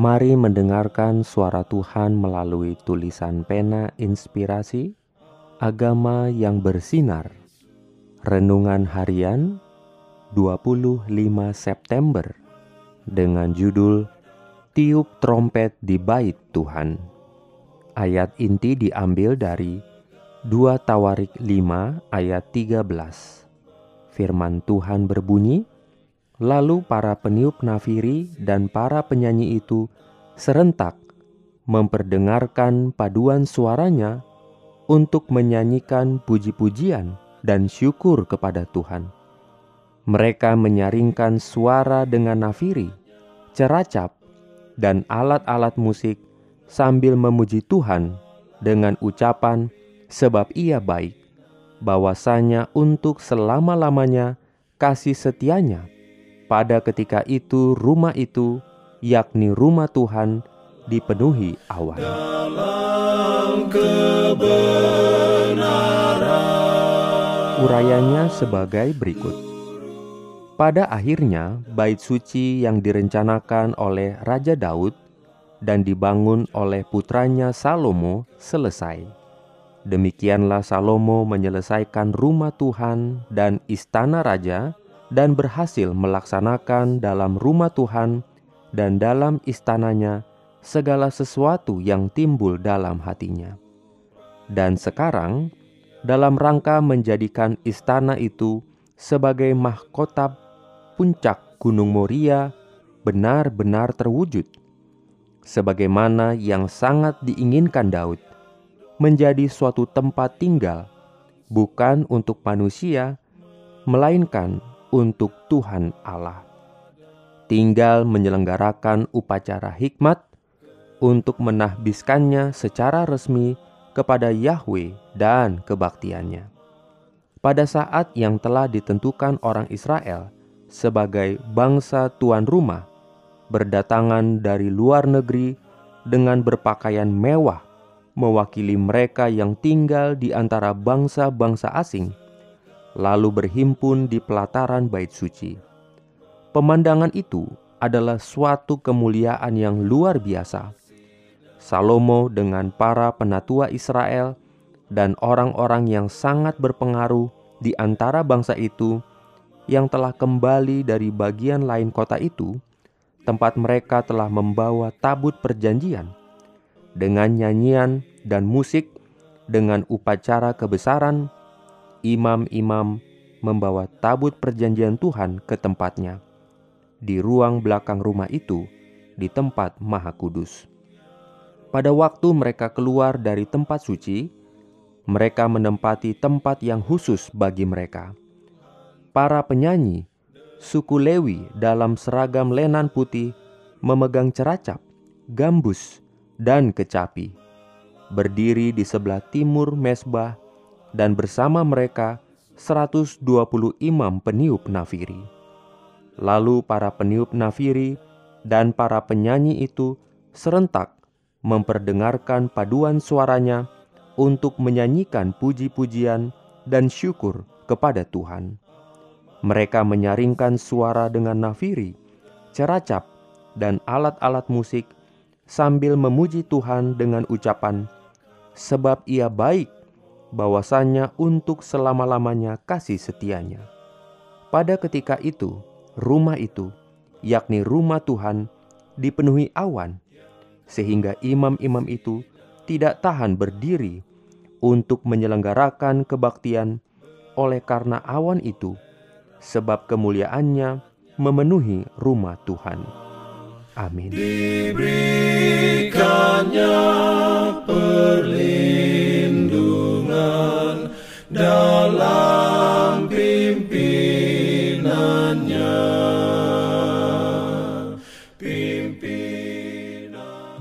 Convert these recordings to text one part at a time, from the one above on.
Mari mendengarkan suara Tuhan melalui tulisan pena inspirasi Agama yang bersinar. Renungan harian 25 September Dengan judul Tiup trompet di bait Tuhan Ayat inti diambil dari 2 Tawarik 5 ayat 13 Firman Tuhan berbunyi, Lalu para peniup nafiri dan para penyanyi itu serentak memperdengarkan paduan suaranya untuk menyanyikan puji-pujian dan syukur kepada Tuhan. Mereka menyaringkan suara dengan nafiri, ceracap, dan alat-alat musik sambil memuji Tuhan dengan ucapan sebab ia baik, bahwasanya untuk selama-lamanya kasih setianya pada ketika itu rumah itu, yakni rumah Tuhan, dipenuhi awan. Urayanya sebagai berikut. Pada akhirnya, bait suci yang direncanakan oleh Raja Daud dan dibangun oleh putranya Salomo selesai. Demikianlah Salomo menyelesaikan rumah Tuhan dan istana raja dan berhasil melaksanakan dalam rumah Tuhan dan dalam istananya segala sesuatu yang timbul dalam hatinya. Dan sekarang, dalam rangka menjadikan istana itu sebagai mahkota puncak Gunung Moria benar-benar terwujud, sebagaimana yang sangat diinginkan Daud, menjadi suatu tempat tinggal, bukan untuk manusia, melainkan untuk Tuhan Allah. Tinggal menyelenggarakan upacara hikmat untuk menahbiskannya secara resmi kepada Yahweh dan kebaktiannya. Pada saat yang telah ditentukan orang Israel sebagai bangsa tuan rumah, berdatangan dari luar negeri dengan berpakaian mewah, mewakili mereka yang tinggal di antara bangsa-bangsa asing lalu berhimpun di pelataran bait suci. Pemandangan itu adalah suatu kemuliaan yang luar biasa. Salomo dengan para penatua Israel dan orang-orang yang sangat berpengaruh di antara bangsa itu yang telah kembali dari bagian lain kota itu, tempat mereka telah membawa tabut perjanjian dengan nyanyian dan musik dengan upacara kebesaran imam-imam membawa tabut perjanjian Tuhan ke tempatnya di ruang belakang rumah itu di tempat Maha Kudus. Pada waktu mereka keluar dari tempat suci, mereka menempati tempat yang khusus bagi mereka. Para penyanyi, suku Lewi dalam seragam lenan putih memegang ceracap, gambus, dan kecapi. Berdiri di sebelah timur mesbah dan bersama mereka 120 imam peniup nafiri. Lalu para peniup nafiri dan para penyanyi itu serentak memperdengarkan paduan suaranya untuk menyanyikan puji-pujian dan syukur kepada Tuhan. Mereka menyaringkan suara dengan nafiri, ceracap, dan alat-alat musik sambil memuji Tuhan dengan ucapan, "Sebab Ia baik, bahwasanya untuk selama-lamanya kasih setianya. Pada ketika itu, rumah itu, yakni rumah Tuhan, dipenuhi awan, sehingga imam-imam itu tidak tahan berdiri untuk menyelenggarakan kebaktian oleh karena awan itu, sebab kemuliaannya memenuhi rumah Tuhan. Amin. Diberikannya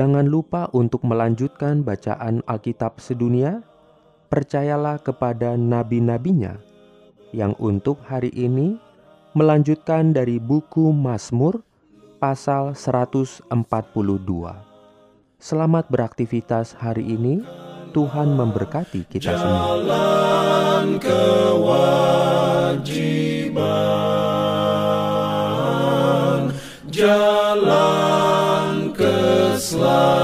Jangan lupa untuk melanjutkan bacaan Alkitab sedunia. Percayalah kepada nabi-nabinya yang untuk hari ini melanjutkan dari buku Mazmur pasal 142. Selamat beraktivitas hari ini. Tuhan memberkati kita semua. Jalan kewajiban, jalan Slow.